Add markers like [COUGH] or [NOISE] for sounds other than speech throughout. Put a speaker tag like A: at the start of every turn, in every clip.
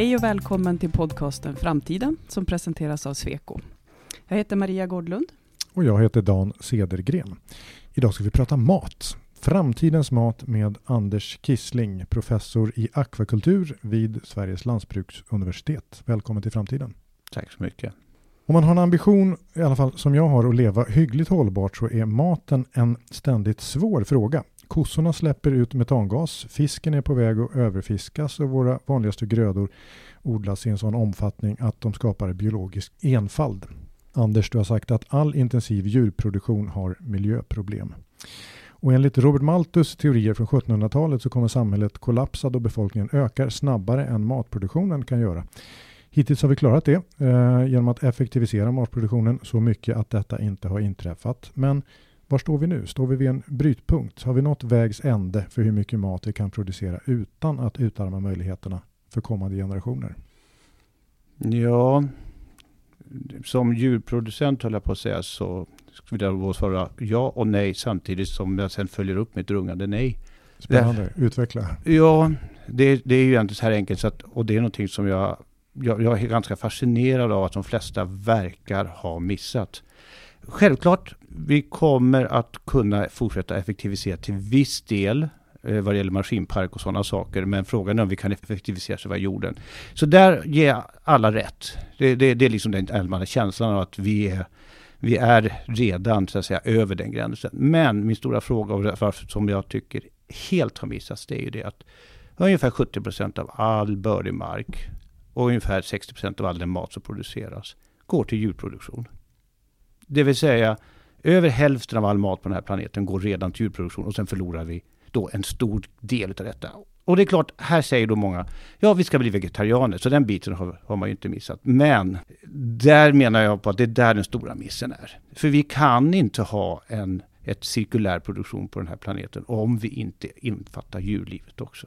A: Hej och välkommen till podcasten Framtiden som presenteras av Sweco. Jag heter Maria Gårdlund.
B: Och jag heter Dan Sedergren. Idag ska vi prata mat. Framtidens mat med Anders Kissling, professor i akvakultur vid Sveriges lantbruksuniversitet. Välkommen till Framtiden.
C: Tack så mycket.
B: Om man har en ambition, i alla fall som jag har, att leva hyggligt hållbart så är maten en ständigt svår fråga. Kossorna släpper ut metangas, fisken är på väg att överfiskas och våra vanligaste grödor odlas i en sån omfattning att de skapar biologisk enfald. Anders, du har sagt att all intensiv djurproduktion har miljöproblem. Och enligt Robert Malthus teorier från 1700-talet så kommer samhället kollapsa då befolkningen ökar snabbare än matproduktionen kan göra. Hittills har vi klarat det eh, genom att effektivisera matproduktionen så mycket att detta inte har inträffat. Men var står vi nu? Står vi vid en brytpunkt? Har vi nått vägs ände för hur mycket mat vi kan producera utan att utarma möjligheterna för kommande generationer?
C: Ja, som djurproducent höll jag på att säga så skulle jag svara ja och nej samtidigt som jag sen följer upp med ett rungande nej.
B: Spännande, utveckla.
C: Ja, det, det är ju egentligen så här enkelt så att, och det är någonting som jag, jag, jag är ganska fascinerad av att de flesta verkar ha missat. Självklart, vi kommer att kunna fortsätta effektivisera till viss del eh, vad det gäller maskinpark och sådana saker. Men frågan är om vi kan effektivisera själva jorden. Så där ger alla rätt. Det, det, det är liksom den allmänna känslan av att vi är, vi är redan så att säga över den gränsen. Men min stora fråga, och som jag tycker helt har missats, det är ju det att ungefär 70 procent av all bördig mark och ungefär 60 procent av all den mat som produceras går till djurproduktion. Det vill säga, över hälften av all mat på den här planeten går redan till djurproduktion och sen förlorar vi då en stor del av detta. Och det är klart, här säger då många, ja vi ska bli vegetarianer, så den biten har, har man ju inte missat. Men där menar jag på att det är där den stora missen är. För vi kan inte ha en ett cirkulär produktion på den här planeten om vi inte infattar djurlivet också.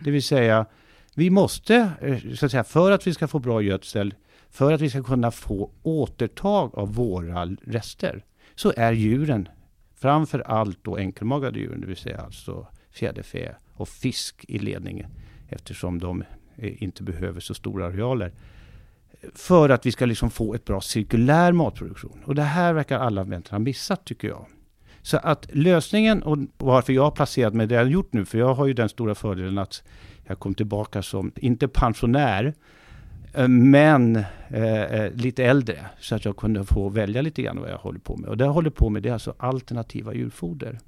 C: Det vill säga, vi måste, eh, så att säga, för att vi ska få bra gödsel, för att vi ska kunna få återtag av våra rester, så är djuren, framför allt då enkelmagade djur, det vill säga alltså fjäderfä och fisk i ledningen, eftersom de eh, inte behöver så stora arealer. För att vi ska liksom få ett bra cirkulär matproduktion. Och det här verkar alla egentligen ha missat tycker jag. Så att lösningen och varför jag har placerat mig där jag har gjort nu, för jag har ju den stora fördelen att jag kom tillbaka som, inte pensionär, Eh, men eh, eh, lite äldre. Så att jag kunde få välja lite grann vad jag håller på med. Och det jag håller på med det är alltså alternativa djurfoder.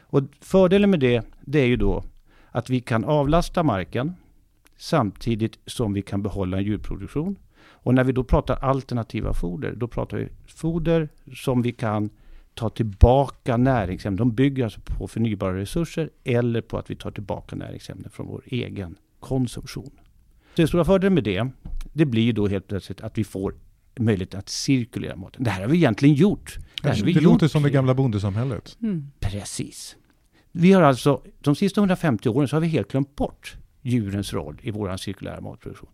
C: Och fördelen med det, det är ju då att vi kan avlasta marken samtidigt som vi kan behålla en djurproduktion. Och när vi då pratar alternativa foder, då pratar vi foder som vi kan ta tillbaka näringsämnen. De bygger alltså på förnybara resurser eller på att vi tar tillbaka näringsämnen från vår egen konsumtion. Den stora fördelen med det, det blir då helt plötsligt att vi får möjlighet att cirkulera maten. Det här har vi egentligen gjort.
B: Det,
C: här
B: det
C: gjort.
B: låter som det gamla bondesamhället.
A: Mm.
C: Precis. Vi har alltså, de sista 150 åren så har vi helt glömt bort djurens roll i vår cirkulära matproduktion.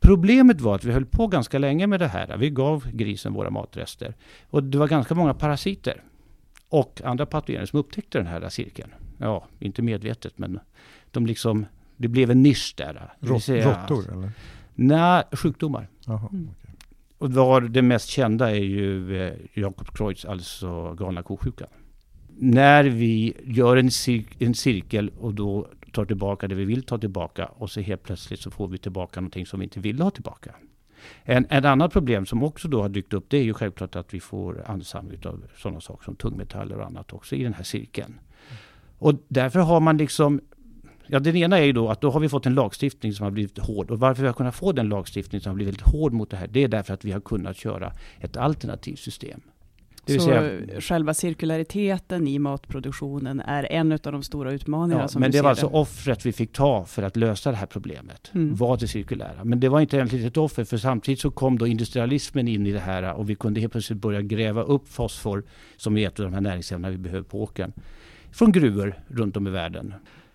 C: Problemet var att vi höll på ganska länge med det här. Vi gav grisen våra matrester. Och det var ganska många parasiter och andra patogener som upptäckte den här cirkeln. Ja, inte medvetet men de liksom, det blev en nisch där.
B: Rott, råttor eller?
C: Nej, sjukdomar.
B: Jaha,
C: Mm.
B: okej.
C: Och var det mest kända är ju eh, Jakob Kreutz, alltså galna ko-sjukan. När vi gör en, cir en cirkel och då tar tillbaka det vi vill ta tillbaka och så helt plötsligt så får vi tillbaka någonting som vi inte vill ha tillbaka. En, ett annat problem som också då har dykt upp det är ju självklart att vi får ansamling av sådana saker som tungmetaller och annat också i den här cirkeln. Och därför har man liksom Ja, den ena är ju då att då har vi fått en lagstiftning som har blivit hård. Och varför vi har kunnat få den lagstiftning som har blivit hård mot det här, det är därför att vi har kunnat köra ett alternativt system. Det
A: Så
C: säga,
A: själva cirkulariteten i matproduktionen är en av de stora utmaningarna
C: ja,
A: som
C: men det var alltså offret vi fick ta för att lösa det här problemet.
A: Mm.
C: Var det cirkulära. Men det var inte egentligen ett offer, för samtidigt så kom då industrialismen in i det här och vi kunde helt plötsligt börja gräva upp fosfor, som är ett av de här näringsämnena vi behöver på åkern, från gruvor runt om i världen.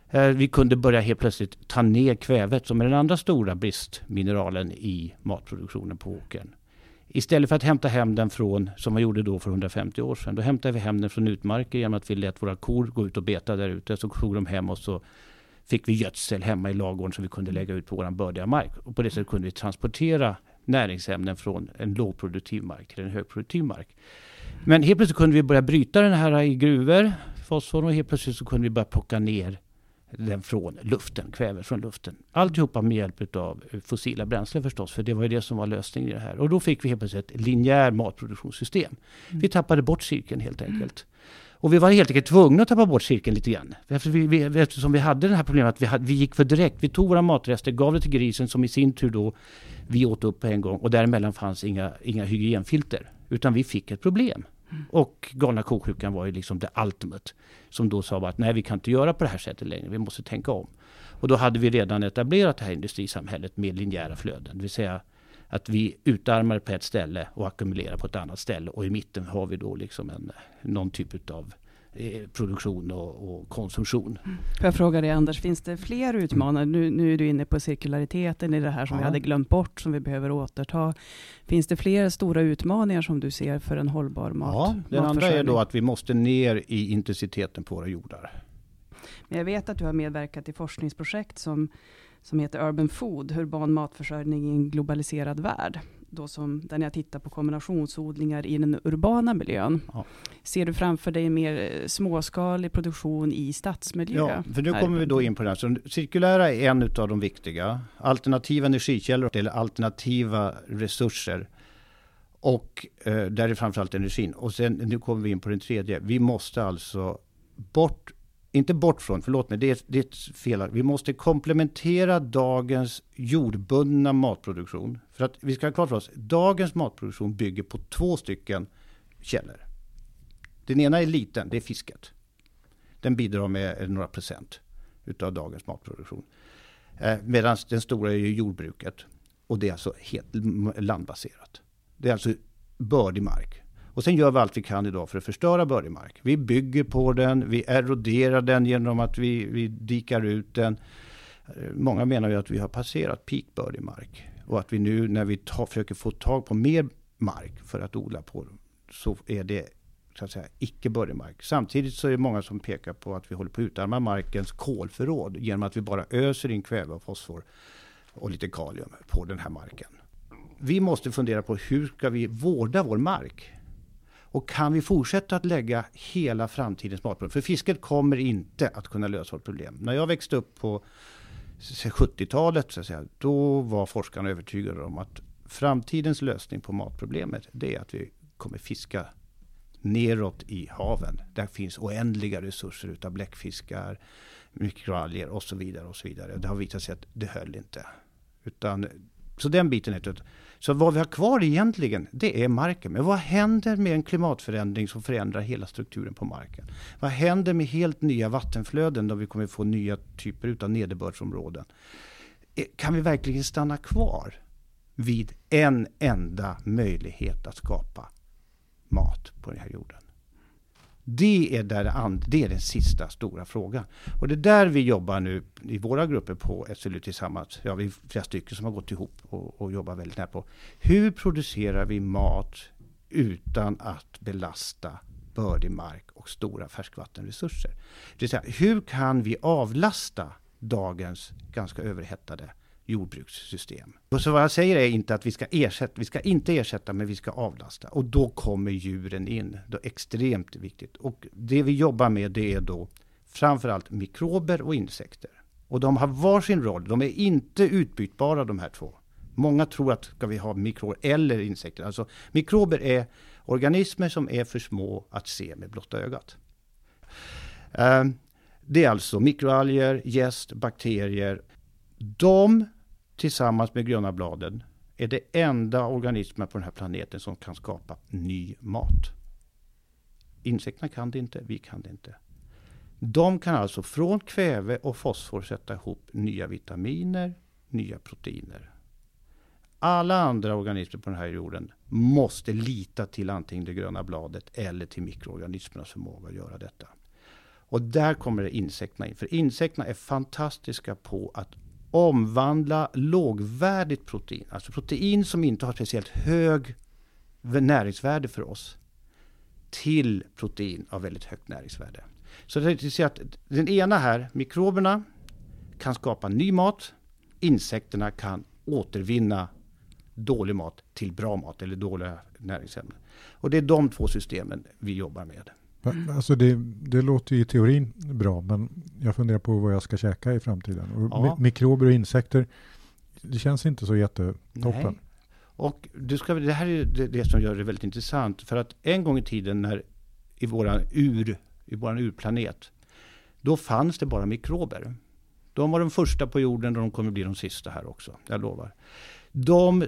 C: Eh, vi kunde börja helt plötsligt ta ner kvävet som är den andra stora bristmineralen i matproduktionen på åkern. Istället för att hämta hem den från, som man gjorde då för 150 år sedan, då hämtade vi hem den från utmarker genom att vi lät våra kor gå ut och beta där ute. Så tog de hem och så fick vi gödsel hemma i lagården som vi kunde lägga ut på vår bördiga mark. Och på det sättet kunde vi transportera näringsämnen från en lågproduktiv mark till en högproduktiv mark. Men helt plötsligt kunde vi börja bryta den här i gruvor, fosfor, och helt plötsligt så kunde vi börja plocka ner den från luften, kväve från luften. Alltihopa med hjälp av fossila bränslen förstås, för det var ju det som var lösningen i det här. Och då fick vi helt plötsligt ett linjär matproduktionssystem. Mm. Vi tappade bort cirkeln helt enkelt. Och vi var helt enkelt tvungna att tappa bort cirkeln lite grann. Eftersom vi, eftersom vi hade det här problemet att vi, hade, vi gick för direkt. Vi tog våra matrester, gav det till grisen som i sin tur då vi åt upp på en gång. Och däremellan fanns inga, inga hygienfilter. Utan vi fick ett problem. Och galna ko-sjukan var ju liksom det ultimate. Som då sa att nej vi kan inte göra på det här sättet längre, vi måste tänka om. Och då hade vi redan etablerat det här industrisamhället med linjära flöden. Det vill säga att vi utarmar på ett ställe och ackumulerar på ett annat ställe. Och i mitten har vi då liksom en, någon typ av Eh, produktion och, och konsumtion.
A: Mm. Får jag fråga dig Anders, finns det fler utmaningar? Nu, nu är du inne på cirkulariteten i det här som ja. vi hade glömt bort, som vi behöver återta. Finns det fler stora utmaningar som du ser för en hållbar mat?
C: Ja, den andra är då att vi måste ner i intensiteten på våra jordar.
A: Men jag vet att du har medverkat i forskningsprojekt som, som heter Urban Food, urban matförsörjning i en globaliserad värld då som, där ni har tittat på kombinationsodlingar i den urbana miljön. Ja. Ser du framför dig mer eh, småskalig produktion i stadsmiljö?
C: Ja, för nu kommer vi då in på det här. Så cirkulära är en av de viktiga. Alternativa energikällor eller alternativa resurser. Och eh, där är framförallt energin. Och sen nu kommer vi in på den tredje. Vi måste alltså bort inte bort från, förlåt mig, det är, det är fel. Vi måste komplementera dagens jordbundna matproduktion. För att vi ska ha klart för oss, dagens matproduktion bygger på två stycken källor. Den ena är liten, det är fisket. Den bidrar med några procent utav dagens matproduktion. Eh, Medan den stora är jordbruket. Och det är alltså helt landbaserat. Det är alltså bördig mark. Och sen gör vi allt vi kan idag för att förstöra bördig mark. Vi bygger på den, vi eroderar den genom att vi, vi dikar ut den. Eh, många menar ju att vi har passerat peak mark. Och att vi nu när vi ta, försöker få tag på mer mark för att odla på så är det så att säga icke bördig mark. Samtidigt så är det många som pekar på att vi håller på att utarma markens kolförråd genom att vi bara öser in kväve och fosfor och lite kalium på den här marken. Vi måste fundera på hur ska vi vårda vår mark? Och kan vi fortsätta att lägga hela framtidens matproblem? För fisket kommer inte att kunna lösa vårt problem. När jag växte upp på 70-talet, så att säga, då var forskarna övertygade om att framtidens lösning på matproblemet, det är att vi kommer fiska neråt i haven. Där finns oändliga resurser utav bläckfiskar, mikroalger och så vidare. och så vidare. Det har visat sig att det höll inte. Utan, så den biten är ett så vad vi har kvar egentligen, det är marken. Men vad händer med en klimatförändring som förändrar hela strukturen på marken? Vad händer med helt nya vattenflöden då vi kommer få nya typer av nederbördsområden? Eh, kan vi verkligen stanna kvar vid en enda möjlighet att skapa mat på den här jorden? Det är, där, det är den sista stora frågan. Och det är där vi jobbar nu i våra grupper på SLU tillsammans. Ja, vi är flera stycken som har gått ihop och, och jobbar väldigt nära på. Hur producerar vi mat utan att belasta bördig mark och stora färskvattenresurser? Det vill säga, hur kan vi avlasta dagens ganska överhettade jordbrukssystem. Och så vad jag säger är inte att vi ska ersätta, vi ska inte ersätta men vi ska avlasta. Och då kommer djuren in. Det är extremt viktigt. Och det vi jobbar med det är då framförallt mikrober och insekter. Och de har varsin roll. De är inte utbytbara de här två. Många tror att ska vi ha mikrober eller insekter. Alltså mikrober är organismer som är för små att se med blotta ögat. Eh, det är alltså mikroalger, gäst, bakterier. De tillsammans med gröna bladen är det enda organismen på den här planeten som kan skapa ny mat. Insekterna kan det inte, vi kan det inte. De kan alltså från kväve och fosfor sätta ihop nya vitaminer, nya proteiner. Alla andra organismer på den här jorden måste lita till antingen det gröna bladet eller till mikroorganismernas förmåga att göra detta. Och där kommer insekterna in. För insekterna är fantastiska på att omvandla lågvärdigt protein, alltså protein som inte har speciellt hög näringsvärde för oss, till protein av väldigt högt näringsvärde. Så det vill säga att den ena här, mikroberna, kan skapa ny mat. Insekterna kan återvinna dålig mat till bra mat eller dåliga näringsämnen. Och det är de två systemen vi jobbar med.
B: Alltså det, det låter ju i teorin bra, men jag funderar på vad jag ska käka i framtiden. Och
C: Ja.
B: Mikrober och insekter, det känns inte så jättetoppen.
C: Nej. Och du ska, det här är det, det som gör det väldigt intressant. För att en gång i tiden när i våran, ur, i våran urplanet, då fanns det bara mikrober. De var de första på jorden och de kommer bli de sista här också, jag lovar. De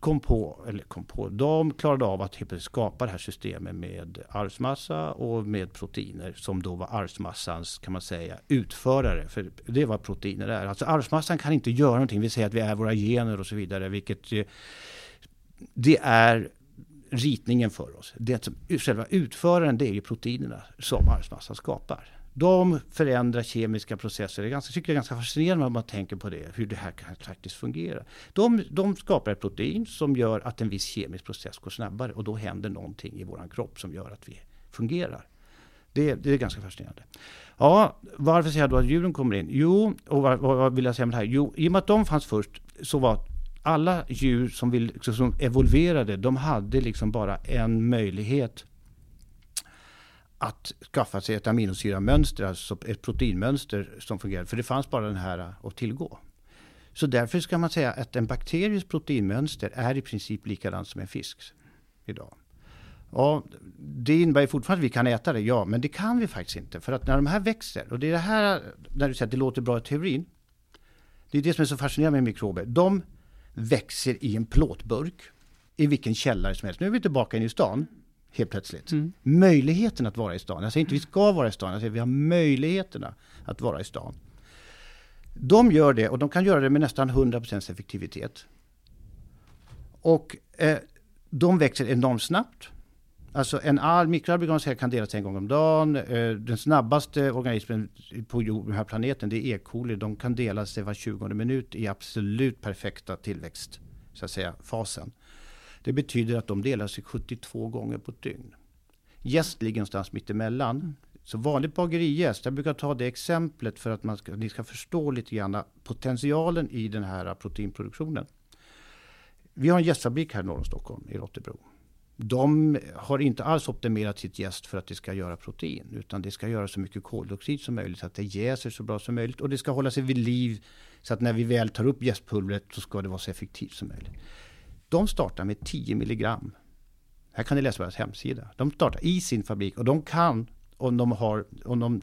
C: kom på, eller kom på, de klarade av att skapa det här systemet med arvsmassa och med proteiner som då var arvsmassans, kan man säga, utförare. För det är vad proteiner är. Alltså arvsmassan kan inte göra någonting. Vi säger att vi är våra gener och så vidare, vilket det är ritningen för oss. Det som, själva utföraren det är ju proteinerna som arvsmassan skapar. De förändrar kemiska processer. Jag ganska, tycker det är ganska fascinerande om man tänker på det, hur det här kan faktiskt fungera. De, de skapar ett protein som gör att en viss kemisk process går snabbare och då händer någonting i vår kropp som gör att vi fungerar. Det, det är ganska fascinerande. Ja, varför säger jag då att djuren kommer in? Jo, och vad, vad vill jag säga med det här? Jo, i och med att de fanns först så var alla djur som, vill, som evolverade, de hade liksom bara en möjlighet att skaffa sig ett aminosyramönster, alltså ett proteinmönster som fungerar. För det fanns bara den här att tillgå. Så därför ska man säga att en bakteries proteinmönster är i princip likadant som en fisks idag. Ja, det innebär ju fortfarande att vi kan äta det, ja, men det kan vi faktiskt inte. För att när de här växer, och det är det här, när du säger att det låter bra i teorin. Det är det som är så fascinerande med mikrober. De växer i en plåtburk i vilken källare som helst. Nu är vi tillbaka inne i stan, helt plötsligt.
A: Mm.
C: Möjligheten att vara i stan. Jag säger inte vi ska vara i stan, jag säger vi har möjligheterna att vara i stan. De gör det och de kan göra det med nästan 100% effektivitet. Och eh, de växer enormt snabbt. Alltså en all mikroorganism kan delas en gång om dagen. Eh, Den snabbaste organismen på jord- den här planeten det är E. coli. De kan dela sig var 20 minut i absolut perfekta tillväxt, så att säga, fasen. Det betyder att de delar sig 72 gånger på ett dygn. Jäst ligger någonstans mittemellan. Så vanligt bagerijäst, jag brukar ta det exemplet för att man ska, ni ska förstå lite grann potentialen i den här proteinproduktionen. Vi har en jästfabrik här norr om Stockholm, i Rottebro. De har inte alls optimerat sitt jäst för att det ska göra protein. Utan det ska göra så mycket koldioxid som möjligt så att det jäser så bra som möjligt. Och det ska hålla sig vid liv så att när vi väl tar upp jästpulvret så ska det vara så effektivt som möjligt. De startar med 10 milligram. Här kan ni läsa på deras hemsida. De startar i sin fabrik och de kan, om de har, om de,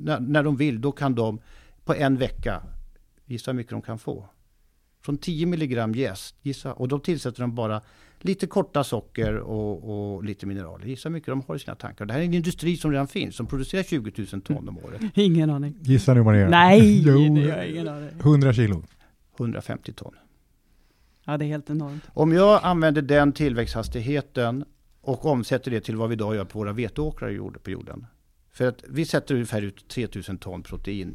C: när, när de vill, då kan de på en vecka, gissa hur mycket de kan få. Från 10 milligram jäst, gissa, och då tillsätter de bara lite korta socker och, och lite mineraler. Gissa hur mycket de har i sina tankar. Det här är en industri som redan finns, som producerar 20 000 ton om året. [LAUGHS]
A: Ingen aning.
B: Gissa nu vad det är.
A: Nej, [LAUGHS]
B: Jo,
A: det har jag ingen aning.
B: 100 kilo.
C: 150 ton.
A: Ja, det är helt enormt.
C: Om jag använder den tillväxthastigheten och omsätter det till vad vi idag gör på våra veteåkrar på jorden. För att vi sätter ungefär ut 3000 ton protein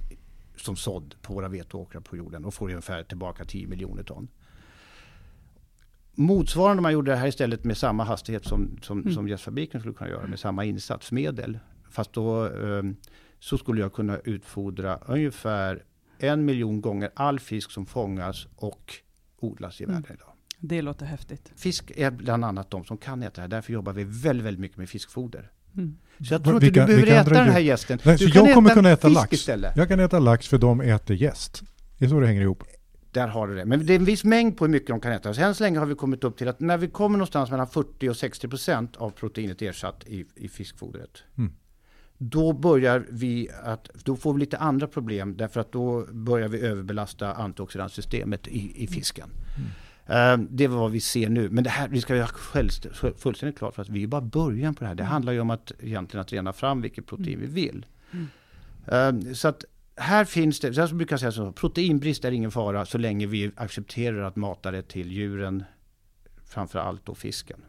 C: som sådd på våra veteåkrar på jorden och får ungefär tillbaka 10 miljoner ton. Motsvarande om man gjorde det här istället med samma hastighet som, som,
A: Mm.
C: som jästfabriken skulle kunna göra med samma insatsmedel. Fast då eh, så skulle jag kunna utfodra ungefär en miljon gånger all fisk som fångas och odlas i
A: Mm.
C: världen idag.
A: Det låter häftigt.
C: Fisk är bland annat de som kan äta det här. Därför jobbar vi väldigt, väldigt mycket med fiskfoder.
A: Mm.
C: Så jag tror inte
B: vilka-
C: du behöver äta den här gästen.
B: Nej,
C: du
B: så jag kommer kunna äta lax.
C: istället.
B: Jag kan äta lax för de äter jäst. Det är så det hänger ihop.
C: Där har du det. Men det är en viss mängd på hur mycket de kan äta. Så än så länge har vi kommit upp till att när vi kommer någonstans mellan 40 och 60 procent av proteinet ersatt i, i fiskfodret.
B: Mm.
C: Då börjar vi att, då får vi lite andra problem därför att då börjar vi överbelasta antioxidantsystemet i, i fisken. Eh, Det är vad vi ser nu. Men det här, vi ska ha fullständigt klart för att vi är bara början på det här. Det handlar ju om att egentligen att rena fram vilket protein vi vill. Eh, Så att här finns det, jag brukar säga så, proteinbrist är ingen fara så länge vi accepterar att mata det till djuren, framför allt då fisken.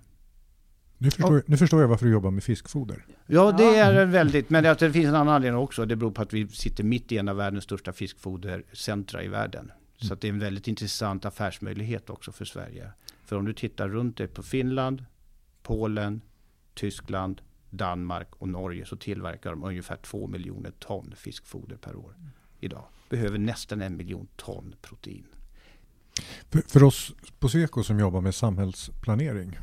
B: Nu förstår, nu förstår jag varför du jobbar med fiskfoder.
C: Ja, det
A: Ja.
C: är väldigt, men det det finns en annan anledning också. Det beror på att vi sitter mitt i en av världens största fiskfodercentra i världen. Så att det är en väldigt intressant affärsmöjlighet också för Sverige. För om du tittar runt dig på Finland, Polen, Tyskland, Danmark och Norge så tillverkar de ungefär två miljoner ton fiskfoder per år idag. behöver nästan en miljon ton protein.
B: För, för oss på Sweco som jobbar med samhällsplanering,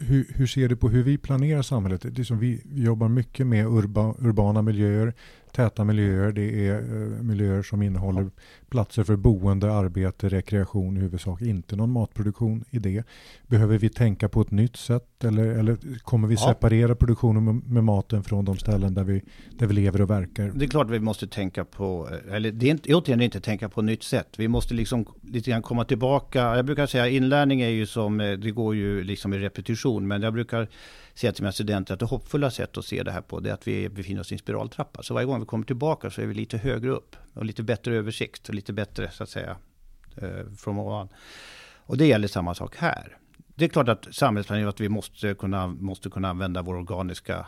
B: hur, hur, ser du på hur vi planerar samhället? Det är som vi, vi jobbar mycket med urba, urbana miljöer, täta miljöer. Det är uh, miljöer som innehåller platser för boende, arbete, rekreation i huvudsak. Inte någon matproduktion i det. Behöver vi tänka på ett nytt sätt eller, eller kommer vi ja. separera produktionen med, med, maten från de ställen där vi, där vi lever och verkar?
C: Det är klart vi måste tänka på, eller det är inte, återigen inte tänka på ett nytt sätt. Vi måste liksom lite grann komma tillbaka. Jag brukar säga inlärning är ju som, eh, det går ju liksom i repetition, men jag brukar säga till mina studenter att det hoppfulla sätt att se det här på det är att vi befinner oss i en spiraltrappa. Så varje gång vi kommer tillbaka så är vi lite högre upp och lite bättre översikt och lite bättre så att säga eh, från ovan. Och det gäller samma sak här. Det är klart att samhällsplanering att vi måste kunna, måste kunna använda vår organiska,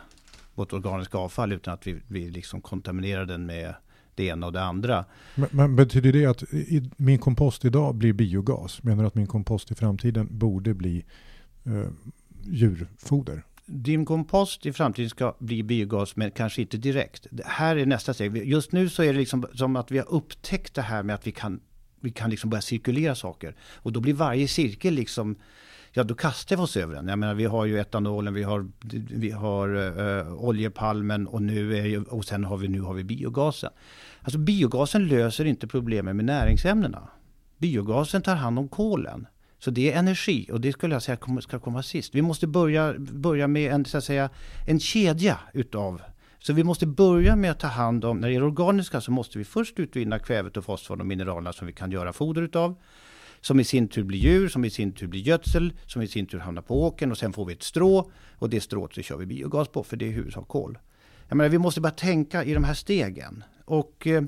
C: vårt organiska avfall utan att vi, vi liksom kontaminerar den med det ena och det andra.
B: Men, men betyder det att i, min kompost idag blir biogas? Menar du att min kompost i framtiden borde bli eh, djurfoder?
C: Din kompost i framtiden ska bli biogas, men kanske inte direkt. Det här är nästa steg. Just nu så är det liksom som att vi har upptäckt det här med att vi kan, vi kan liksom börja cirkulera saker. Och då blir varje cirkel liksom ja då kastar vi oss över den. Jag menar vi har ju etanolen, vi har, vi har uh, oljepalmen och, nu är ju, och sen har vi, nu har vi biogasen. Alltså biogasen löser inte problemen med näringsämnena. Biogasen tar hand om kolen. Så det är energi och det skulle jag säga ska komma sist. Vi måste börja, börja med en, så att säga, en kedja utav så vi måste börja med att ta hand om, när det är organiska så måste vi först utvinna kvävet och fosforn och mineralerna som vi kan göra foder utav. Som i sin tur blir djur, som i sin tur blir gödsel, som i sin tur hamnar på åken och sen får vi ett strå. Och det strået så kör vi biogas på för det är i huvudsak kol. Jag menar, vi måste bara tänka i de här stegen. Och eh,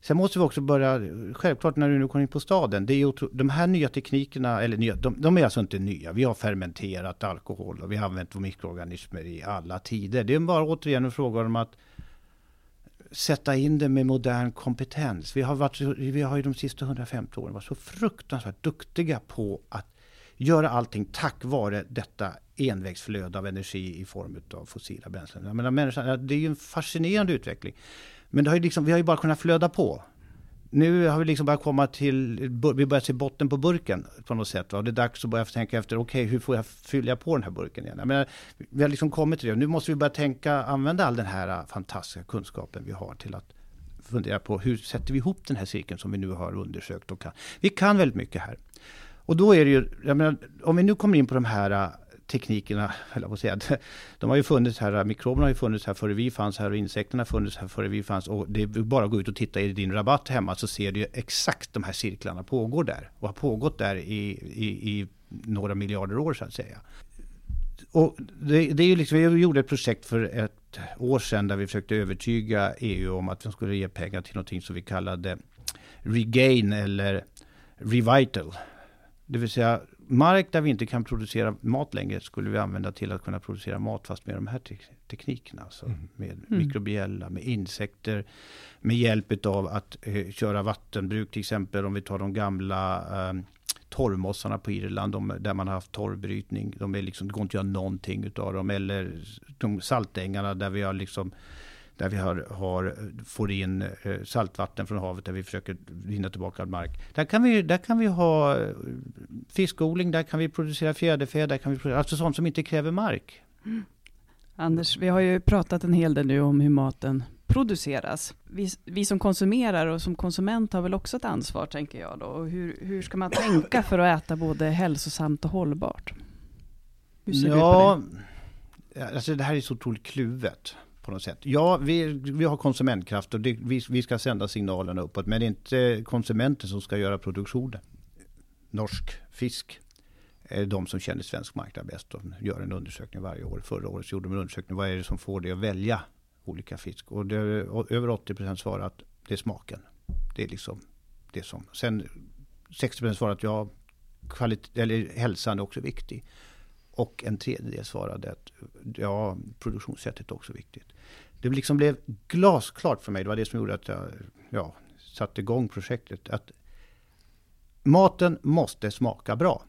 C: Sen måste vi också börja, självklart när du nu kommer in på staden, det är de här nya teknikerna, eller nya, de, de, är alltså inte nya. Vi har fermenterat alkohol och vi har använt mikroorganismer i alla tider. Det är bara återigen en fråga om att sätta in det med modern kompetens. Vi har, varit, vi har ju de sista 150 åren varit så fruktansvärt duktiga på att göra allting tack vare detta envägsflöde av energi i form av fossila bränslen. Jag menar, människan, det är ju en fascinerande utveckling. Men det har ju liksom, vi har ju bara kunnat flöda på. Nu har vi liksom börjat komma till, vi börjar se botten på burken på något sätt. Va? Och det är dags att börja tänka efter, okej okay, hur får jag fylla på den här burken igen? Jag menar, vi har liksom kommit till det. Nu måste vi börja tänka, använda all den här fantastiska kunskapen vi har till att fundera på hur sätter vi ihop den här cirkeln som vi nu har undersökt och kan. Vi kan väldigt mycket här. Och då är det ju, jag menar, om vi nu kommer in på de här teknikerna, höll jag på att säga, [LAUGHS] de har ju funnits här, mikroberna har ju funnits här före vi fanns här och insekterna har funnits här före vi fanns. Och det är bara att gå ut och titta i din rabatt hemma så ser du ju exakt de här cirklarna pågår där. Och har pågått där i, i, i några miljarder år så att säga. Och det, det, är ju liksom, vi gjorde ett projekt för ett år sedan där vi försökte övertyga EU om att de skulle ge pengar till någonting som vi kallade Regain eller Revital. Det vill säga mark där vi inte kan producera mat längre skulle vi använda till att kunna producera mat fast med de här te teknikerna. Alltså mm. Med mm. mikrobiella, med insekter, med hjälp av att eh, köra vattenbruk till exempel. Om vi tar de gamla eh, torvmossarna på Irland, de, där man har haft torvbrytning. De är liksom, det går inte att göra någonting utav dem. Eller de saltängarna där vi har liksom där vi har, har, får in eh, saltvatten från havet där vi försöker vinna tillbaka mark. Där kan vi, där kan vi ha eh, fiskodling, där kan vi producera fjäderfä, där kan vi producera, alltså sånt som inte kräver mark. Mm.
A: Anders, vi har ju pratat en hel del nu om hur maten produceras. Vi, vi, som konsumerar och som konsument har väl också ett ansvar, tänker jag. Då. hur, hur ska man tänka för att äta både hälsosamt och hållbart?
C: Hur ser ja, du på det? Alltså det här är så otroligt kluvet på något sätt. Ja, vi, vi har konsumentkraft och det, vi, vi ska sända signalerna uppåt. Men det är inte konsumenten som ska göra produktionen. Norsk fisk är de som känner svensk marknad bäst. De gör en undersökning varje år. Förra året gjorde de en undersökning. Vad är det som får dig att välja olika fisk? Och, det, över 80 procent svarar att det är smaken. Det är liksom det som. Sen 60 procent svarar att ja, kvalit- eller hälsan är också viktig. Och en tredjedel svarade att ja, produktionssättet är också viktigt. Det liksom blev glasklart för mig, det var det som gjorde att jag ja, satte igång projektet. Att maten måste smaka bra.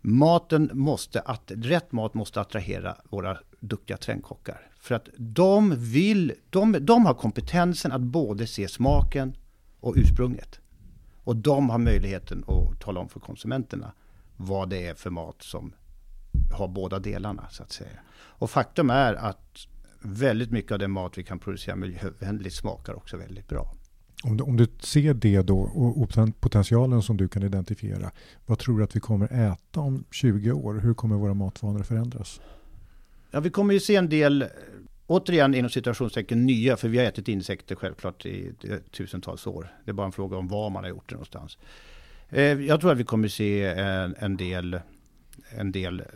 C: Maten måste, att, rätt mat måste attrahera våra duktiga trendkockar. För att de vill, de, de har kompetensen att både se smaken och ursprunget. Och de har möjligheten att tala om för konsumenterna vad det är för mat som har båda delarna så att säga. Och faktum är att väldigt mycket av den mat vi kan producera miljövänligt smakar också väldigt bra.
B: Om du, om du ser det då och, och potentialen som du kan identifiera. Vad tror du att vi kommer äta om 20 år? Hur kommer våra matvanor förändras?
C: Ja, vi kommer ju se en del, återigen inom situationstecken nya, för vi har ätit insekter självklart i tusentals år. Det är bara en fråga om var man har gjort det någonstans. Eh, jag tror att vi kommer se en, en del, en del eh,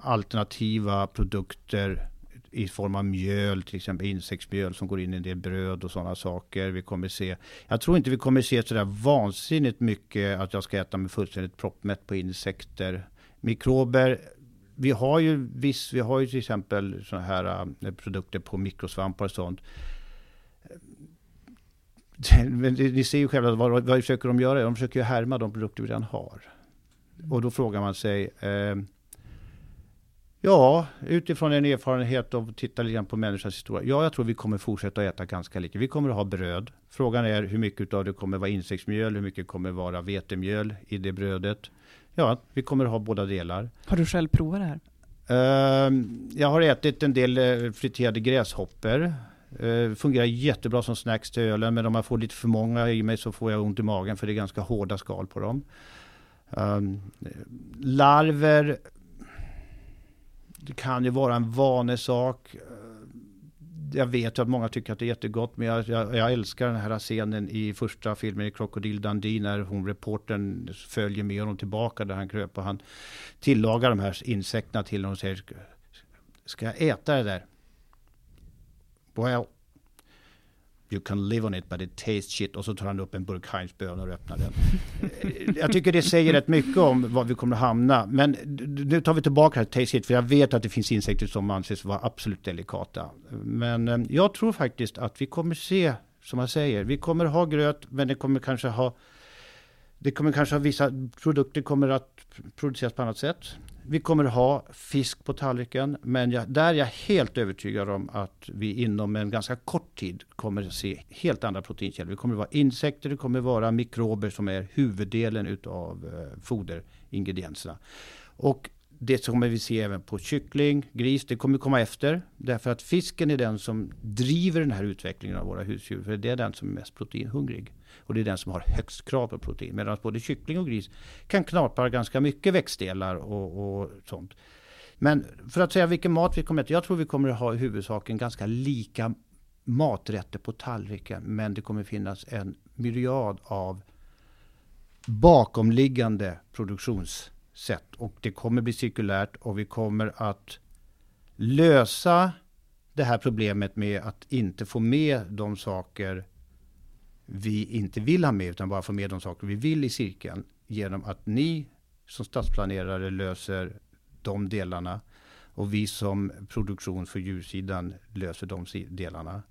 C: alternativa produkter i form av mjöl, till exempel insektsmjöl som går in i en del bröd och sådana saker. Vi kommer se, jag tror inte vi kommer se sådär vansinnigt mycket att jag ska äta mig fullständigt proppmätt på insekter. Mikrober, vi har ju viss, vi har ju till exempel sådana här eh, produkter på mikrosvampar och sånt. [LAUGHS] Men ni ser ju själva, vad, vad försöker de göra? De försöker ju härma de produkter vi redan har. Och då frågar man sig, eh, Ja, utifrån en erfarenhet av att titta lite på människans historia. Ja, jag tror vi kommer fortsätta äta ganska lite. Vi kommer att ha bröd. Frågan är hur mycket av det kommer vara insektsmjöl, hur mycket kommer vara vetemjöl i det brödet. Ja, vi kommer att ha båda delar.
A: Har du själv provat det här?
C: Uh, jag har ätit en del uh, friterade gräshoppor. Uh, fungerar jättebra som snacks till ölen, men om man får lite för många i mig så får jag ont i magen för det är ganska hårda skal på dem. Um, larver det kan ju vara en vanesak. Ehm, jag vet att många tycker att det är jättegott, men jag, jag, jag älskar den här scenen i första filmen i Krokodil Dundee när hon reporten följer med honom tillbaka där han kröp och han tillagar de här insekterna till honom och säger Ska jag äta det där? Well, You can live on it but it tastes shit. Och så tar han upp en burk Heinzbönor och öppnar den. Eh, jag tycker det säger rätt mycket om var vi kommer att hamna. Men nu tar vi tillbaka det här taste shit. För jag vet att det finns insekter som anses vara absolut delikata. Men eh, jag tror faktiskt att vi kommer se, som jag säger, vi kommer ha gröt men det kommer kanske ha det kommer kanske ha vissa produkter kommer att produceras på annat sätt. Vi kommer ha fisk på tallriken, men jag, där är jag helt övertygad om att vi inom en ganska kort tid kommer att se helt andra proteinkällor. Det kommer att vara insekter, det kommer att vara mikrober som är huvuddelen utav eh, foderingredienserna. Och det kommer vi se även på kyckling, gris, det kommer komma efter. Därför att fisken är den som driver den här utvecklingen av våra husdjur. För det är den som är mest proteinhungrig. Och det är den som har högst krav på protein. Medan både kyckling och gris kan knapra ganska mycket växtdelar och, och sånt. Men för att säga vilken mat vi kommer att äta. Jag tror vi kommer att ha i huvudsaken ganska lika maträtter på tallriken. Men det kommer finnas en myriad av bakomliggande produktionssätt. Och det kommer bli cirkulärt och vi kommer att lösa det här problemet med att inte få med de saker vi inte vill ha med utan bara få med de saker vi vill i cirkeln genom att ni som stadsplanerare löser de delarna och vi som produktion för djursidan löser de delarna.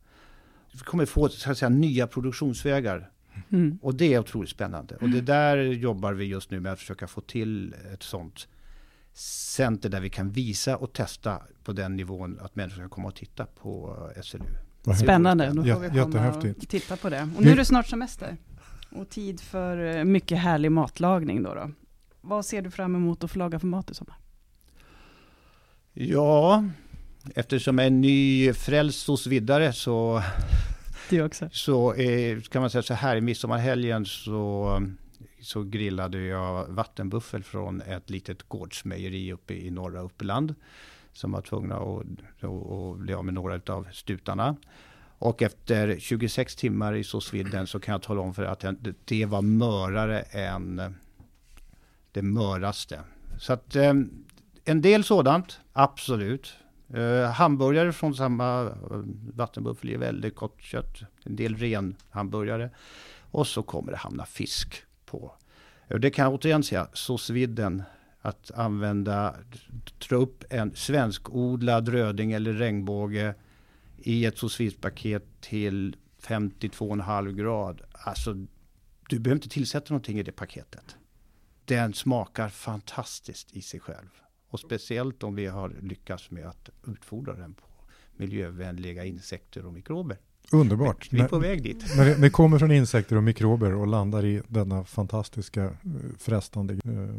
C: Vi kommer få så att säga, nya produktionsvägar mm. och det är otroligt spännande. Och det där jobbar vi just nu med att försöka få till ett sånt center där vi kan visa och testa på den nivån att människor kan komma och titta på SLU.
A: Spännande, då får vi komma och titta på det. Och nu är det snart semester. Och tid för eh, mycket härlig matlagning då. då. Vad ser du fram emot att få laga för mat i sommar?
C: Ja, eftersom jag är nyfrälst hos Viddare så, [LAUGHS]
A: det också.
C: så är, kan man säga så här, i midsommarhelgen så, så grillade jag vattenbuffel från ett litet gårdsmejeri uppe i norra Uppland som var tvungna att, att bli av med några av stutarna. Och efter 26 timmar i såsvidden så kan jag tala om för att det var mörare än det möraste. Så att ehm, en del sådant, absolut. Uh, hamburgare från samma eh, vattenbuffel är väldigt gott kött. En del ren hamburgare. Och så kommer det hamna fisk på. Och det kan jag återigen säga, såsvidden att använda, dra upp en svenskodlad röding eller regnbåge i ett sous paket till 52,5 grad. Alltså, du behöver inte tillsätta någonting i det paketet. Den smakar fantastiskt i sig själv. Och speciellt om vi har lyckats med att utfodra den på miljövänliga insekter och mikrober.
B: Underbart.
C: Vi är på väg dit.
B: När det, kommer från insekter och mikrober och landar i denna fantastiska eh, frestande eh,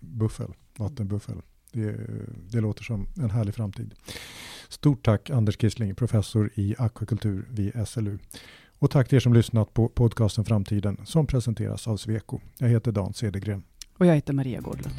B: buffel, vattenbuffel. Det, det låter som en härlig framtid. Stort tack Anders Kissling, professor i akvakultur vid SLU. Och tack till er som lyssnat på podcasten Framtiden som presenteras av Sweco. Jag heter Dan Cedergren.
A: Och jag heter Maria Gårdlund.